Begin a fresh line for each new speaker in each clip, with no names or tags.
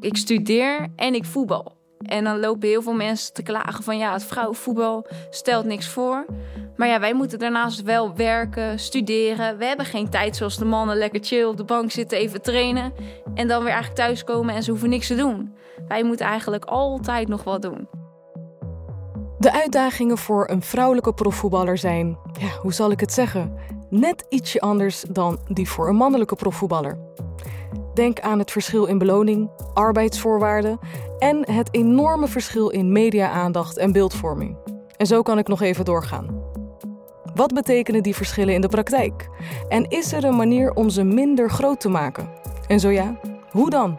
Ik studeer en ik voetbal. En dan lopen heel veel mensen te klagen van ja, het vrouwenvoetbal stelt niks voor. Maar ja, wij moeten daarnaast wel werken, studeren. We hebben geen tijd zoals de mannen lekker chill op de bank zitten, even trainen. En dan weer eigenlijk thuiskomen en ze hoeven niks te doen. Wij moeten eigenlijk altijd nog wat doen.
De uitdagingen voor een vrouwelijke profvoetballer zijn, ja, hoe zal ik het zeggen, net ietsje anders dan die voor een mannelijke profvoetballer. Denk aan het verschil in beloning, arbeidsvoorwaarden en het enorme verschil in media-aandacht en beeldvorming. En zo kan ik nog even doorgaan. Wat betekenen die verschillen in de praktijk? En is er een manier om ze minder groot te maken? En zo ja, hoe dan?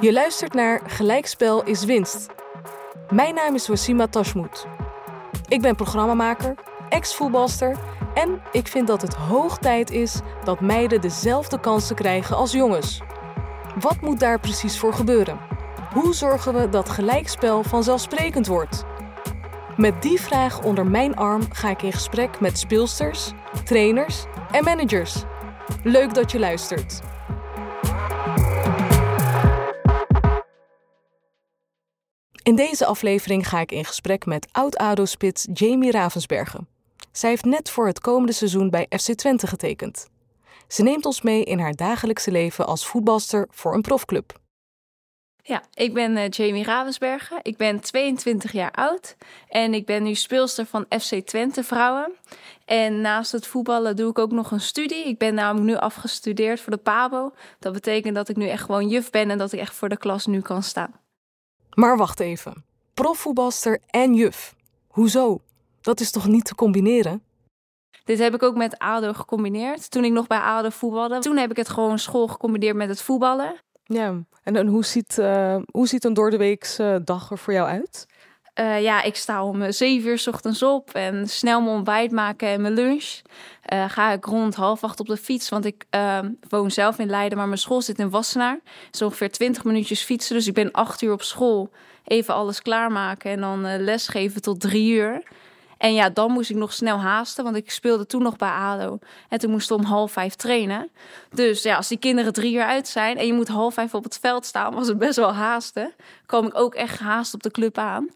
Je luistert naar Gelijkspel is winst. Mijn naam is Wasima Tashmout. Ik ben programmamaker, ex-voetbalster en ik vind dat het hoog tijd is dat meiden dezelfde kansen krijgen als jongens. Wat moet daar precies voor gebeuren? Hoe zorgen we dat gelijkspel vanzelfsprekend wordt? Met die vraag onder mijn arm ga ik in gesprek met speelsters, trainers en managers. Leuk dat je luistert. In deze aflevering ga ik in gesprek met oud-ADO-spits Jamie Ravensbergen. Zij heeft net voor het komende seizoen bij FC Twente getekend. Ze neemt ons mee in haar dagelijkse leven als voetbalster voor een profclub.
Ja, ik ben uh, Jamie Ravensbergen. Ik ben 22 jaar oud en ik ben nu speelster van FC Twente Vrouwen. En naast het voetballen doe ik ook nog een studie. Ik ben namelijk nu afgestudeerd voor de PABO. Dat betekent dat ik nu echt gewoon juf ben en dat ik echt voor de klas nu kan staan.
Maar wacht even. Profvoetbalster en juf. Hoezo? Dat is toch niet te combineren?
Dit heb ik ook met ADO gecombineerd. Toen ik nog bij ADO voetbalde. Toen heb ik het gewoon school gecombineerd met het voetballen.
Ja, en, en hoe, ziet, uh, hoe ziet een doordeweekse dag er voor jou uit?
Uh, ja, ik sta om zeven uur s ochtends op en snel mijn ontbijt maken en mijn lunch. Uh, ga ik rond half acht op de fiets, want ik woon zelf in Leiden, maar mijn school zit in Wassenaar. Het is ongeveer twintig minuutjes fietsen, dus ik ben acht uur op school. Even alles klaarmaken en dan lesgeven tot drie uur. En ja, dan moest ik nog snel haasten, want ik speelde toen nog bij ADO. En toen moest ik om half vijf trainen. Dus ja, als die kinderen drie uur uit zijn en je moet half vijf op het veld staan, was het best wel haasten. kwam ik ook echt gehaast op de club aan.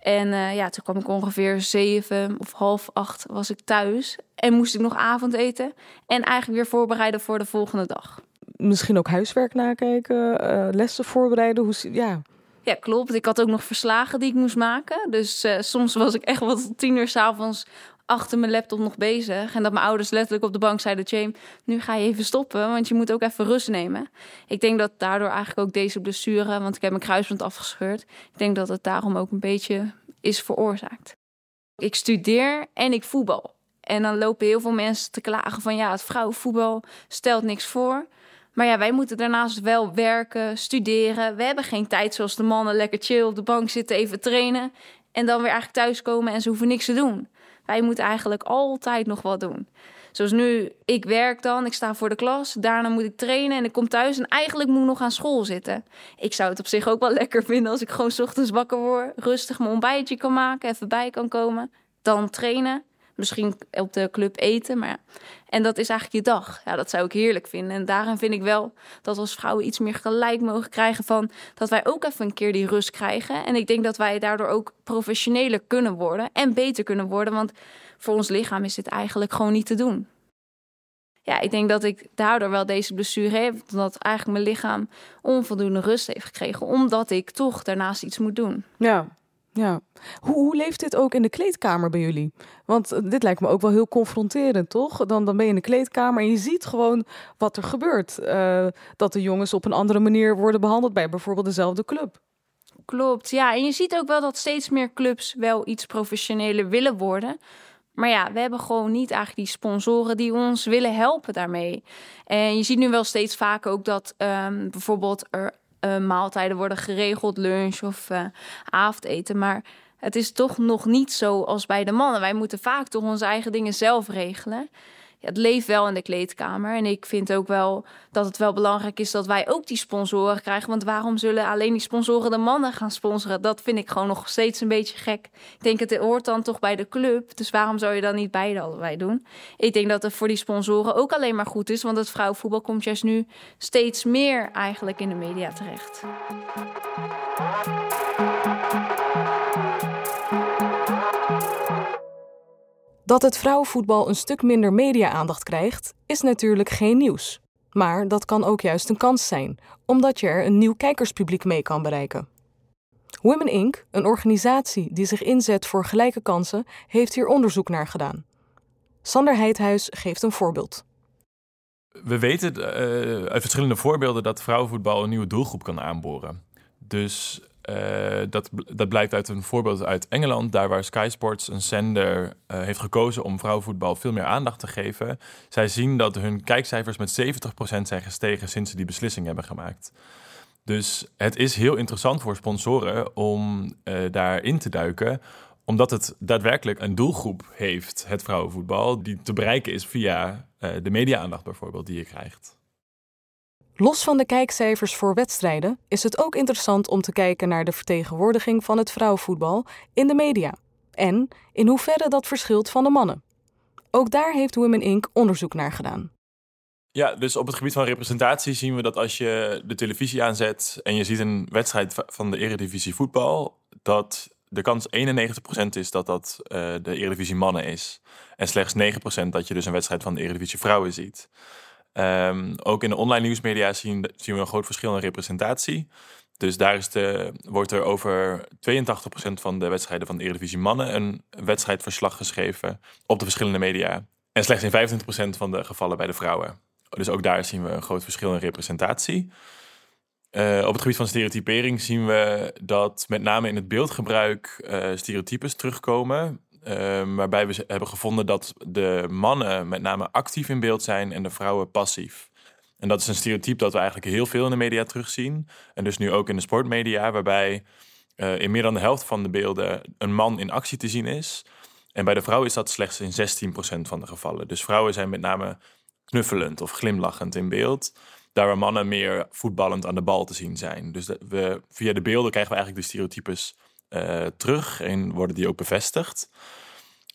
En uh, ja, toen kwam ik ongeveer zeven of half acht was ik thuis. En moest ik nog avondeten. En eigenlijk weer voorbereiden voor de volgende dag.
Misschien ook huiswerk nakijken, uh, lessen voorbereiden. Hoe, ja,
ja, klopt. Ik had ook nog verslagen die ik moest maken. Dus uh, soms was ik echt wat tien uur s'avonds achter mijn laptop nog bezig. En dat mijn ouders letterlijk op de bank zeiden... James, nu ga je even stoppen, want je moet ook even rust nemen. Ik denk dat daardoor eigenlijk ook deze blessure... want ik heb mijn kruisband afgescheurd... ik denk dat het daarom ook een beetje is veroorzaakt. Ik studeer en ik voetbal. En dan lopen heel veel mensen te klagen van... ja, het vrouwenvoetbal stelt niks voor... Maar ja, wij moeten daarnaast wel werken, studeren. We hebben geen tijd zoals de mannen lekker chill op de bank zitten, even trainen. En dan weer eigenlijk thuiskomen en ze hoeven niks te doen. Wij moeten eigenlijk altijd nog wat doen. Zoals nu, ik werk dan, ik sta voor de klas. Daarna moet ik trainen en ik kom thuis en eigenlijk moet ik nog aan school zitten. Ik zou het op zich ook wel lekker vinden als ik gewoon ochtends wakker word. Rustig mijn ontbijtje kan maken, even bij kan komen. Dan trainen misschien op de club eten. Maar. En dat is eigenlijk je dag. Ja, dat zou ik heerlijk vinden. En daarin vind ik wel dat als vrouwen iets meer gelijk mogen krijgen van dat wij ook even een keer die rust krijgen. En ik denk dat wij daardoor ook professioneler kunnen worden en beter kunnen worden. Want voor ons lichaam is dit eigenlijk gewoon niet te doen. Ja, ik denk dat ik daardoor wel deze blessure heb. omdat eigenlijk mijn lichaam onvoldoende rust heeft gekregen. Omdat ik toch daarnaast iets moet doen.
Ja, ja, hoe, hoe leeft dit ook in de kleedkamer bij jullie? Want eh, dit lijkt me ook wel heel confronterend, toch? Dan, dan ben je in de kleedkamer en je ziet gewoon wat er gebeurt. Uh, dat de jongens op een andere manier worden behandeld bij bijvoorbeeld dezelfde club.
Klopt, ja. En je ziet ook wel dat steeds meer clubs wel iets professioneler willen worden. Maar ja, we hebben gewoon niet eigenlijk die sponsoren die ons willen helpen daarmee. En je ziet nu wel steeds vaker ook dat um, bijvoorbeeld er uh, maaltijden worden geregeld, lunch of uh, avondeten. Maar het is toch nog niet zo als bij de mannen. Wij moeten vaak toch onze eigen dingen zelf regelen. Het leeft wel in de kleedkamer. En ik vind ook wel dat het wel belangrijk is dat wij ook die sponsoren krijgen. Want waarom zullen alleen die sponsoren de mannen gaan sponsoren? Dat vind ik gewoon nog steeds een beetje gek. Ik denk, het hoort dan toch bij de club. Dus waarom zou je dan niet beide allebei doen? Ik denk dat het voor die sponsoren ook alleen maar goed is. Want het vrouwenvoetbal komt juist nu steeds meer eigenlijk in de media terecht.
Dat het vrouwenvoetbal een stuk minder media-aandacht krijgt, is natuurlijk geen nieuws. Maar dat kan ook juist een kans zijn, omdat je er een nieuw kijkerspubliek mee kan bereiken. Women Inc., een organisatie die zich inzet voor gelijke kansen, heeft hier onderzoek naar gedaan. Sander Heidhuis geeft een voorbeeld.
We weten uh, uit verschillende voorbeelden dat vrouwenvoetbal een nieuwe doelgroep kan aanboren. Dus uh, dat, dat blijkt uit een voorbeeld uit Engeland, daar waar Sky Sports een zender uh, heeft gekozen om vrouwenvoetbal veel meer aandacht te geven. Zij zien dat hun kijkcijfers met 70% zijn gestegen sinds ze die beslissing hebben gemaakt. Dus het is heel interessant voor sponsoren om uh, daarin te duiken, omdat het daadwerkelijk een doelgroep heeft, het vrouwenvoetbal, die te bereiken is via de media-aandacht bijvoorbeeld die je krijgt.
Los van de kijkcijfers voor wedstrijden is het ook interessant om te kijken naar de vertegenwoordiging van het vrouwenvoetbal in de media en in hoeverre dat verschilt van de mannen. Ook daar heeft Women Inc. onderzoek naar gedaan.
Ja, dus op het gebied van representatie zien we dat als je de televisie aanzet en je ziet een wedstrijd van de Eredivisie voetbal, dat de kans 91% is dat dat uh, de Eredivisie mannen is. En slechts 9% dat je dus een wedstrijd van de Eredivisie vrouwen ziet. Um, ook in de online nieuwsmedia zien, zien we een groot verschil in representatie. Dus daar is wordt er over 82% van de wedstrijden van de Eredivisie mannen een wedstrijdverslag geschreven op de verschillende media. En slechts in 25% van de gevallen bij de vrouwen. Dus ook daar zien we een groot verschil in representatie. Uh, op het gebied van stereotypering zien we dat met name in het beeldgebruik uh, stereotypes terugkomen. Uh, waarbij we hebben gevonden dat de mannen met name actief in beeld zijn en de vrouwen passief. En dat is een stereotype dat we eigenlijk heel veel in de media terugzien. En dus nu ook in de sportmedia, waarbij uh, in meer dan de helft van de beelden een man in actie te zien is. En bij de vrouw is dat slechts in 16% van de gevallen. Dus vrouwen zijn met name knuffelend of glimlachend in beeld. Daar waar mannen meer voetballend aan de bal te zien zijn. Dus we, via de beelden krijgen we eigenlijk de stereotypes uh, terug en worden die ook bevestigd.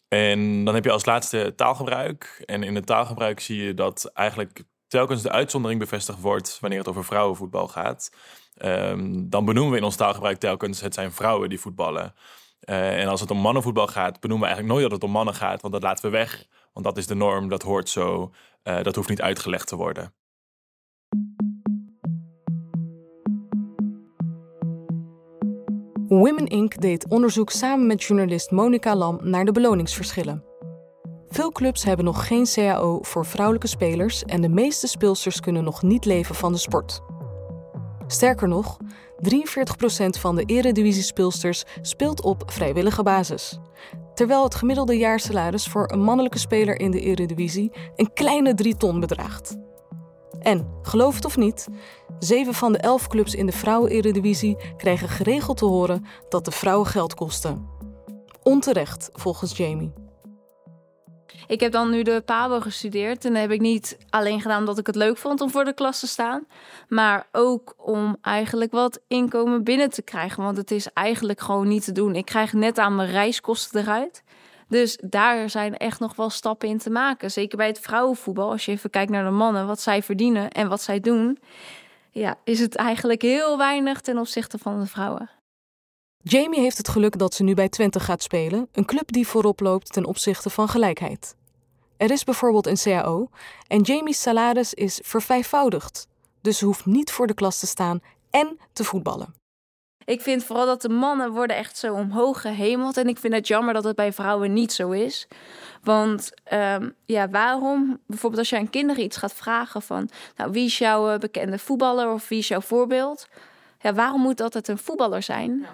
En dan heb je als laatste taalgebruik. En in het taalgebruik zie je dat eigenlijk telkens de uitzondering bevestigd wordt wanneer het over vrouwenvoetbal gaat. Um, dan benoemen we in ons taalgebruik telkens het zijn vrouwen die voetballen. Uh, en als het om mannenvoetbal gaat, benoemen we eigenlijk nooit dat het om mannen gaat, want dat laten we weg. Want dat is de norm, dat hoort zo, uh, dat hoeft niet uitgelegd te worden.
Women Inc. deed onderzoek samen met journalist Monica Lam naar de beloningsverschillen. Veel clubs hebben nog geen CAO voor vrouwelijke spelers en de meeste speelsters kunnen nog niet leven van de sport. Sterker nog, 43% van de eredivisie-speelsters speelt op vrijwillige basis. Terwijl het gemiddelde jaarsalaris voor een mannelijke speler in de eredivisie een kleine 3 ton bedraagt. En, geloof het of niet, zeven van de elf clubs in de vrouwen-eredivisie krijgen geregeld te horen dat de vrouwen geld kosten. Onterecht, volgens Jamie.
Ik heb dan nu de PABO gestudeerd en dat heb ik niet alleen gedaan omdat ik het leuk vond om voor de klas te staan, maar ook om eigenlijk wat inkomen binnen te krijgen, want het is eigenlijk gewoon niet te doen. Ik krijg net aan mijn reiskosten eruit. Dus daar zijn echt nog wel stappen in te maken. Zeker bij het vrouwenvoetbal. Als je even kijkt naar de mannen, wat zij verdienen en wat zij doen. Ja, is het eigenlijk heel weinig ten opzichte van de vrouwen.
Jamie heeft het geluk dat ze nu bij Twente gaat spelen, een club die voorop loopt ten opzichte van gelijkheid. Er is bijvoorbeeld een CAO en Jamie's salaris is vervijfvoudigd. Dus ze hoeft niet voor de klas te staan en te voetballen.
Ik vind vooral dat de mannen worden echt zo omhoog gehemeld. En ik vind het jammer dat het bij vrouwen niet zo is. Want um, ja, waarom? Bijvoorbeeld als je aan kinderen iets gaat vragen van... Nou, wie is jouw eh, bekende voetballer of wie is jouw voorbeeld? Ja, waarom moet altijd een voetballer zijn?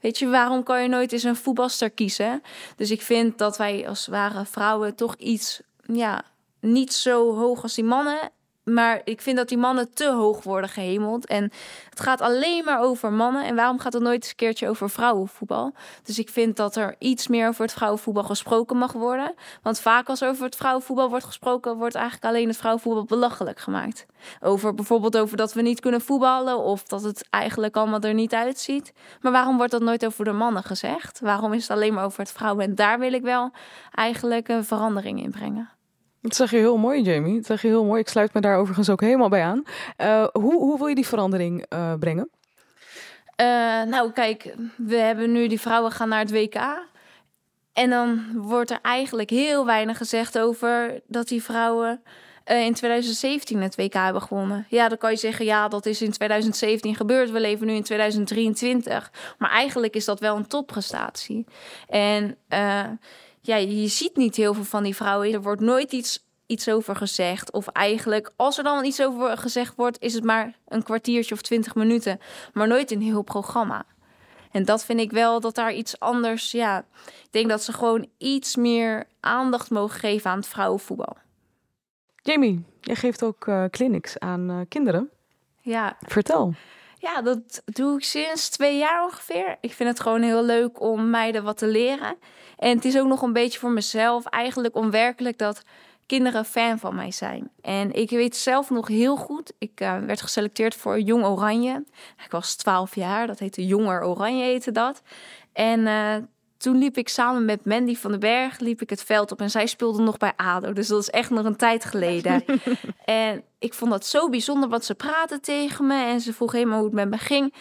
Weet je, waarom kan je nooit eens een voetbalster kiezen? Dus ik vind dat wij als ware vrouwen toch iets... Ja, niet zo hoog als die mannen maar ik vind dat die mannen te hoog worden gehemeld. En het gaat alleen maar over mannen. En waarom gaat het nooit eens een keertje over vrouwenvoetbal? Dus ik vind dat er iets meer over het vrouwenvoetbal gesproken mag worden. Want vaak als over het vrouwenvoetbal wordt gesproken, wordt eigenlijk alleen het vrouwenvoetbal belachelijk gemaakt. Over bijvoorbeeld over dat we niet kunnen voetballen of dat het eigenlijk allemaal er niet uitziet. Maar waarom wordt dat nooit over de mannen gezegd? Waarom is het alleen maar over het vrouwen? En daar wil ik wel eigenlijk een verandering in brengen.
Dat zeg je heel mooi, Jamie. Dat zeg je heel mooi. Ik sluit me daar overigens ook helemaal bij aan. Uh, hoe, hoe wil je die verandering uh, brengen?
Uh, nou, kijk, we hebben nu die vrouwen gaan naar het WK. En dan wordt er eigenlijk heel weinig gezegd over dat die vrouwen in 2017 het WK hebben gewonnen. Ja, dan kan je zeggen, ja, dat is in 2017 gebeurd. We leven nu in 2023. Maar eigenlijk is dat wel een topprestatie. En ja, je ziet niet heel veel van die vrouwen. Er wordt nooit iets, iets over gezegd. Of eigenlijk, als er dan iets over gezegd wordt, is het maar een kwartiertje of twintig minuten. Maar nooit een heel programma. En dat vind ik wel dat daar iets anders. Ja, ik denk dat ze gewoon iets meer aandacht mogen geven aan het vrouwenvoetbal.
Jamie, jij geeft ook uh, clinics aan uh, kinderen.
Ja.
Vertel.
Ja, dat doe ik sinds twee jaar ongeveer. Ik vind het gewoon heel leuk om meiden wat te leren. En het is ook nog een beetje voor mezelf eigenlijk onwerkelijk dat kinderen fan van mij zijn. En ik weet zelf nog heel goed, ik uh, werd geselecteerd voor Jong Oranje. Ik was 12 jaar, dat heette Jonger Oranje heette dat. En uh, toen liep ik samen met Mandy van den Berg liep ik het veld op en zij speelde nog bij ADO. Dus dat is echt nog een tijd geleden. en ik vond dat zo bijzonder, want ze praten tegen me en ze vroeg helemaal hoe het met me ging.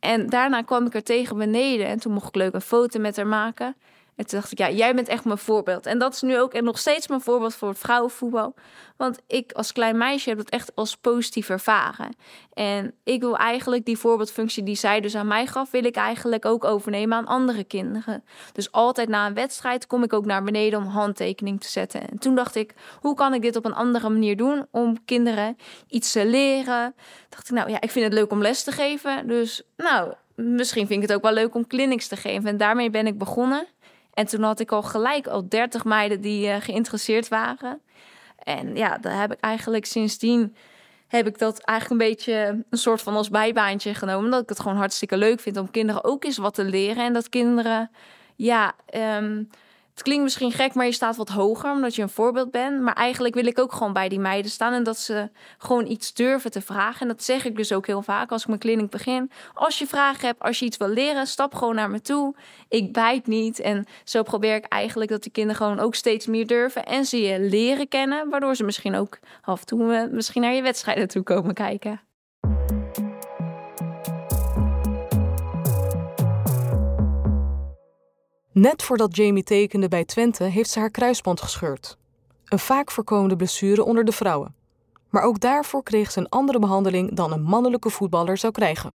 En daarna kwam ik er tegen beneden en toen mocht ik leuk een foto met haar maken. En toen dacht ik, ja, jij bent echt mijn voorbeeld. En dat is nu ook en nog steeds mijn voorbeeld voor het vrouwenvoetbal. Want ik als klein meisje heb dat echt als positief ervaren. En ik wil eigenlijk die voorbeeldfunctie die zij dus aan mij gaf, wil ik eigenlijk ook overnemen aan andere kinderen. Dus altijd na een wedstrijd kom ik ook naar beneden om handtekening te zetten. En toen dacht ik, hoe kan ik dit op een andere manier doen om kinderen iets te leren? Dacht ik, nou ja, ik vind het leuk om les te geven. Dus nou, misschien vind ik het ook wel leuk om clinics te geven. En daarmee ben ik begonnen. En toen had ik al gelijk al 30 meiden die uh, geïnteresseerd waren. En ja, daar heb ik eigenlijk sindsdien heb ik dat eigenlijk een beetje een soort van als bijbaantje genomen. Dat ik het gewoon hartstikke leuk vind om kinderen ook eens wat te leren. En dat kinderen, ja, um, het klinkt misschien gek, maar je staat wat hoger omdat je een voorbeeld bent. Maar eigenlijk wil ik ook gewoon bij die meiden staan en dat ze gewoon iets durven te vragen. En dat zeg ik dus ook heel vaak als ik mijn kliniek begin. Als je vragen hebt, als je iets wil leren, stap gewoon naar me toe. Ik bijt niet. En zo probeer ik eigenlijk dat de kinderen gewoon ook steeds meer durven en ze je leren kennen. Waardoor ze misschien ook af en toe eh, misschien naar je wedstrijden toe komen kijken.
Net voordat Jamie tekende bij Twente heeft ze haar kruisband gescheurd. Een vaak voorkomende blessure onder de vrouwen. Maar ook daarvoor kreeg ze een andere behandeling dan een mannelijke voetballer zou krijgen.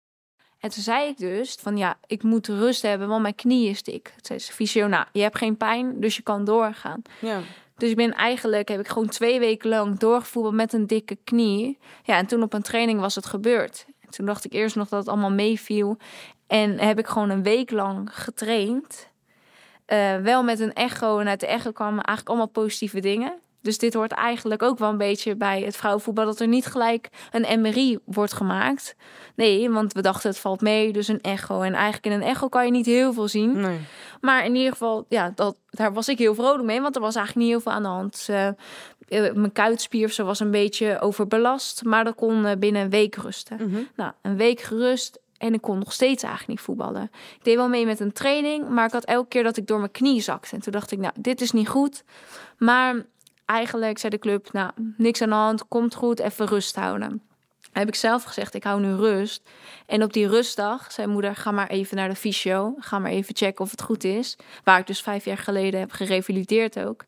En toen zei ik dus van ja, ik moet rust hebben, want mijn knie is dik. Het zei fysio, nou, je hebt geen pijn, dus je kan doorgaan. Ja. Dus ik ben eigenlijk, heb ik gewoon twee weken lang doorgevoerd met een dikke knie. Ja, en toen op een training was het gebeurd. En toen dacht ik eerst nog dat het allemaal meeviel. En heb ik gewoon een week lang getraind. Uh, wel met een echo. En uit de echo kwamen eigenlijk allemaal positieve dingen. Dus dit hoort eigenlijk ook wel een beetje bij het vrouwenvoetbal... dat er niet gelijk een MRI wordt gemaakt. Nee, want we dachten het valt mee, dus een echo. En eigenlijk in een echo kan je niet heel veel zien. Nee. Maar in ieder geval, ja, dat, daar was ik heel vrolijk mee... want er was eigenlijk niet heel veel aan de hand. Uh, mijn kuitspier was een beetje overbelast... maar dat kon binnen een week rusten. Mhm. Nou, een week gerust en ik kon nog steeds eigenlijk niet voetballen. Ik deed wel mee met een training, maar ik had elke keer dat ik door mijn knie zakte. En toen dacht ik, nou, dit is niet goed. Maar eigenlijk zei de club, nou, niks aan de hand, komt goed, even rust houden. Heb ik zelf gezegd, ik hou nu rust. En op die rustdag zei moeder, ga maar even naar de fysio. Ga maar even checken of het goed is. Waar ik dus vijf jaar geleden heb gerevalideerd ook.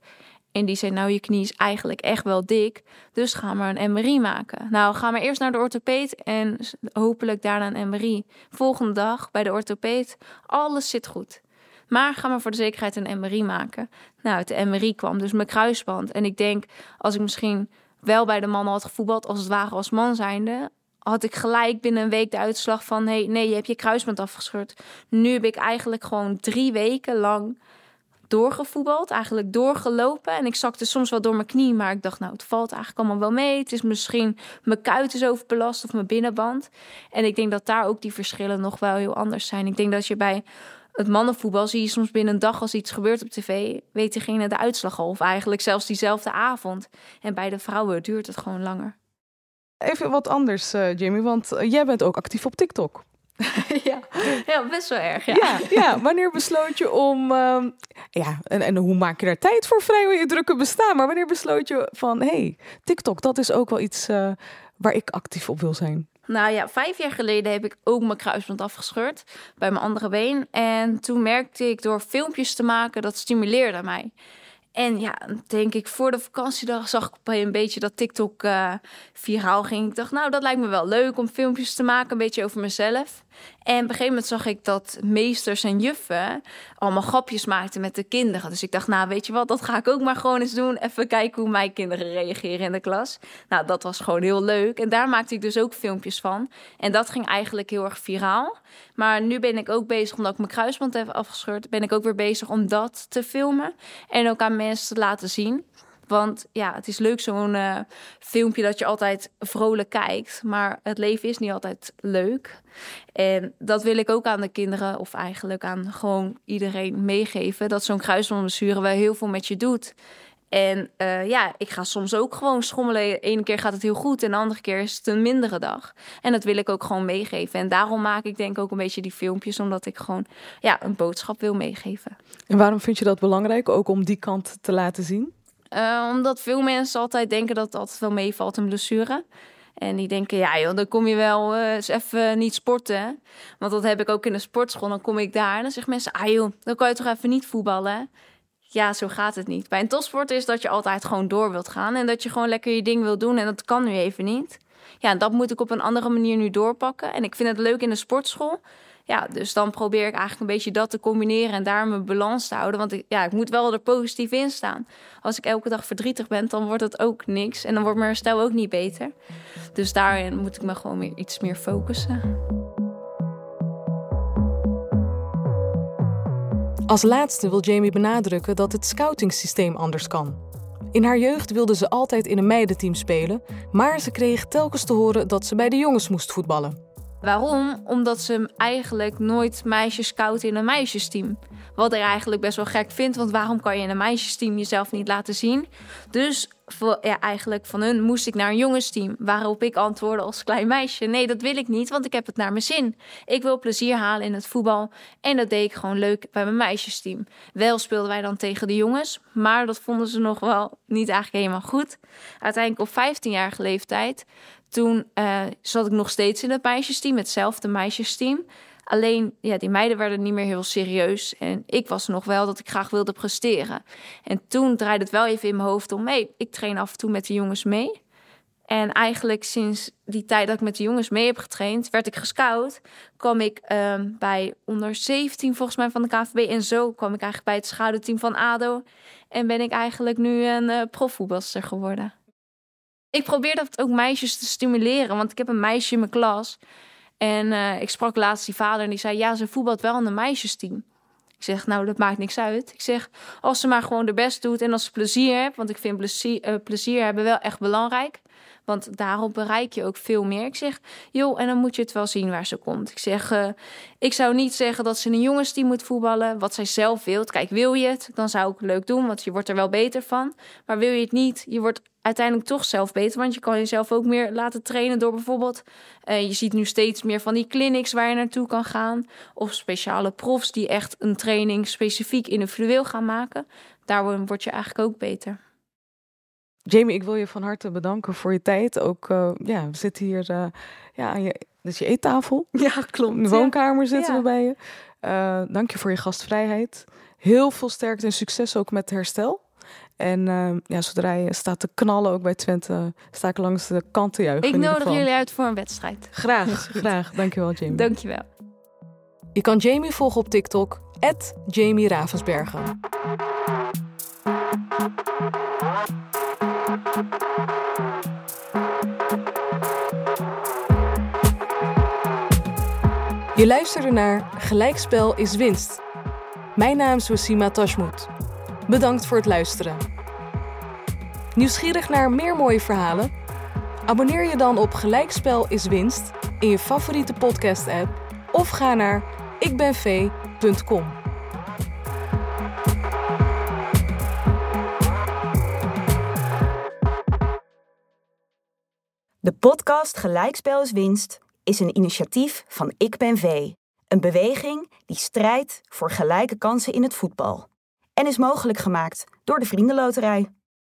En die zei, nou, je knie is eigenlijk echt wel dik. Dus ga maar een MRI maken. Nou, ga maar eerst naar de orthopeed en hopelijk daarna een MRI. Volgende dag bij de orthopeed, alles zit goed. Maar ga maar voor de zekerheid een MRI maken. Nou, het MRI kwam dus mijn kruisband. En ik denk, als ik misschien wel bij de man had gevoetbald, als het ware als man zijnde, had ik gelijk binnen een week de uitslag van: hey, nee, je hebt je kruisband afgescheurd. Nu heb ik eigenlijk gewoon drie weken lang doorgevoetbald, eigenlijk doorgelopen. En ik zakte soms wel door mijn knie, maar ik dacht, nou, het valt eigenlijk allemaal wel mee. Het is misschien mijn kuit is overbelast of mijn binnenband. En ik denk dat daar ook die verschillen nog wel heel anders zijn. Ik denk dat je bij het mannenvoetbal zie je soms binnen een dag als iets gebeurt op tv, weet diegene de uitslag. Of eigenlijk zelfs diezelfde avond. En bij de vrouwen duurt het gewoon langer.
Even wat anders, uh, Jamie, want eh, jij bent ook actief op TikTok.
ja. ja, best wel erg. Ja.
ja, ja. wanneer besloot je om. Uh, ja, en, en hoe maak je daar tijd voor vrij je drukke bestaan? Maar wanneer besloot je van: hé, hey, TikTok, dat is ook wel iets uh, waar ik actief op wil zijn?
Nou ja, vijf jaar geleden heb ik ook mijn kruisband afgescheurd bij mijn andere been. En toen merkte ik door filmpjes te maken, dat stimuleerde mij. En ja, denk ik, voor de vakantiedag zag ik een beetje dat TikTok uh, viraal ging. Ik dacht, nou, dat lijkt me wel leuk om filmpjes te maken, een beetje over mezelf. En op een gegeven moment zag ik dat meesters en juffen allemaal grapjes maakten met de kinderen. Dus ik dacht, nou, weet je wat, dat ga ik ook maar gewoon eens doen. Even kijken hoe mijn kinderen reageren in de klas. Nou, dat was gewoon heel leuk. En daar maakte ik dus ook filmpjes van. En dat ging eigenlijk heel erg viraal. Maar nu ben ik ook bezig, omdat ik mijn kruisband heb afgescheurd, ben ik ook weer bezig om dat te filmen. En ook aan mensen te laten zien. Want ja, het is leuk zo'n uh, filmpje dat je altijd vrolijk kijkt. Maar het leven is niet altijd leuk. En dat wil ik ook aan de kinderen, of eigenlijk aan gewoon iedereen meegeven. Dat zo'n kruisbandblessure wel heel veel met je doet. En uh, ja, ik ga soms ook gewoon schommelen. Ene keer gaat het heel goed en de andere keer is het een mindere dag. En dat wil ik ook gewoon meegeven. En daarom maak ik denk ook een beetje die filmpjes, omdat ik gewoon ja, een boodschap wil meegeven.
En waarom vind je dat belangrijk, ook om die kant te laten zien?
Uh, omdat veel mensen altijd denken dat het altijd wel meevalt, een blessure. En die denken, ja joh, dan kom je wel uh, eens even niet sporten. Want dat heb ik ook in de sportschool. Dan kom ik daar en dan zeggen mensen, ah joh, dan kan je toch even niet voetballen. Ja, zo gaat het niet. Bij een topsport is dat je altijd gewoon door wilt gaan. En dat je gewoon lekker je ding wilt doen. En dat kan nu even niet. Ja, dat moet ik op een andere manier nu doorpakken. En ik vind het leuk in de sportschool. Ja, dus dan probeer ik eigenlijk een beetje dat te combineren en daar mijn balans te houden. Want ik, ja, ik moet wel er positief in staan. Als ik elke dag verdrietig ben, dan wordt het ook niks. En dan wordt mijn herstel ook niet beter. Dus daarin moet ik me gewoon weer iets meer focussen.
Als laatste wil Jamie benadrukken dat het scoutingssysteem anders kan. In haar jeugd wilde ze altijd in een meidenteam spelen, maar ze kreeg telkens te horen dat ze bij de jongens moest voetballen.
Waarom? Omdat ze eigenlijk nooit meisjes scouten in een meisjesteam. Wat ik eigenlijk best wel gek vind, want waarom kan je in een meisjesteam jezelf niet laten zien? Dus voor, ja, eigenlijk van hun moest ik naar een jongensteam. Waarop ik antwoordde als klein meisje: nee, dat wil ik niet, want ik heb het naar mijn zin. Ik wil plezier halen in het voetbal. En dat deed ik gewoon leuk bij mijn meisjesteam. Wel speelden wij dan tegen de jongens, maar dat vonden ze nog wel niet eigenlijk helemaal goed. Uiteindelijk op 15-jarige leeftijd toen uh, zat ik nog steeds in het meisjesteam, hetzelfde meisjesteam. Alleen, ja, die meiden werden niet meer heel serieus. En ik was nog wel dat ik graag wilde presteren. En toen draaide het wel even in mijn hoofd om... hey, ik train af en toe met de jongens mee. En eigenlijk sinds die tijd dat ik met de jongens mee heb getraind... werd ik gescout. kwam ik um, bij onder 17 volgens mij van de KVB. En zo kwam ik eigenlijk bij het schaduwteam van ADO. En ben ik eigenlijk nu een uh, geworden. Ik probeer dat ook meisjes te stimuleren. Want ik heb een meisje in mijn klas. En uh, ik sprak laatst die vader en die zei: Ja, ze voetbalt wel in een meisjesteam. Ik zeg: Nou, dat maakt niks uit. Ik zeg: Als ze maar gewoon de best doet en als ze plezier heeft. Want ik vind plezier, uh, plezier hebben wel echt belangrijk. Want daarop bereik je ook veel meer. Ik zeg, joh, en dan moet je het wel zien waar ze komt. Ik zeg, uh, ik zou niet zeggen dat ze een jongensteam moet voetballen. Wat zij zelf wilt. Kijk, wil je het, dan zou ik het leuk doen. Want je wordt er wel beter van. Maar wil je het niet, je wordt uiteindelijk toch zelf beter. Want je kan jezelf ook meer laten trainen door bijvoorbeeld... Uh, je ziet nu steeds meer van die clinics waar je naartoe kan gaan. Of speciale profs die echt een training specifiek individueel gaan maken. Daar word je eigenlijk ook beter.
Jamie, ik wil je van harte bedanken voor je tijd. Ook, uh, ja, we zitten hier uh, ja, aan je, dat is je eettafel.
Ja, klopt.
In de woonkamer zitten ja. we bij je. Dank je voor je gastvrijheid. Heel veel sterkte en succes ook met herstel. En uh, ja, zodra je staat te knallen ook bij Twente, sta ik langs de kant te juichen.
Ik nodig jullie uit voor een wedstrijd.
Graag, graag. Dankjewel, Jamie.
Dankjewel.
Je kan Jamie volgen op TikTok, Jamie Ravensbergen. Je luisterde naar Gelijkspel is winst. Mijn naam is Wassima Tashmout. Bedankt voor het luisteren. Nieuwsgierig naar meer mooie verhalen? Abonneer je dan op Gelijkspel is winst in je favoriete podcast-app of ga naar ikbenvee.com.
De podcast Gelijkspel is winst is een initiatief van Ik Ben V. Een beweging die strijdt voor gelijke kansen in het voetbal. En is mogelijk gemaakt door de Vriendenloterij.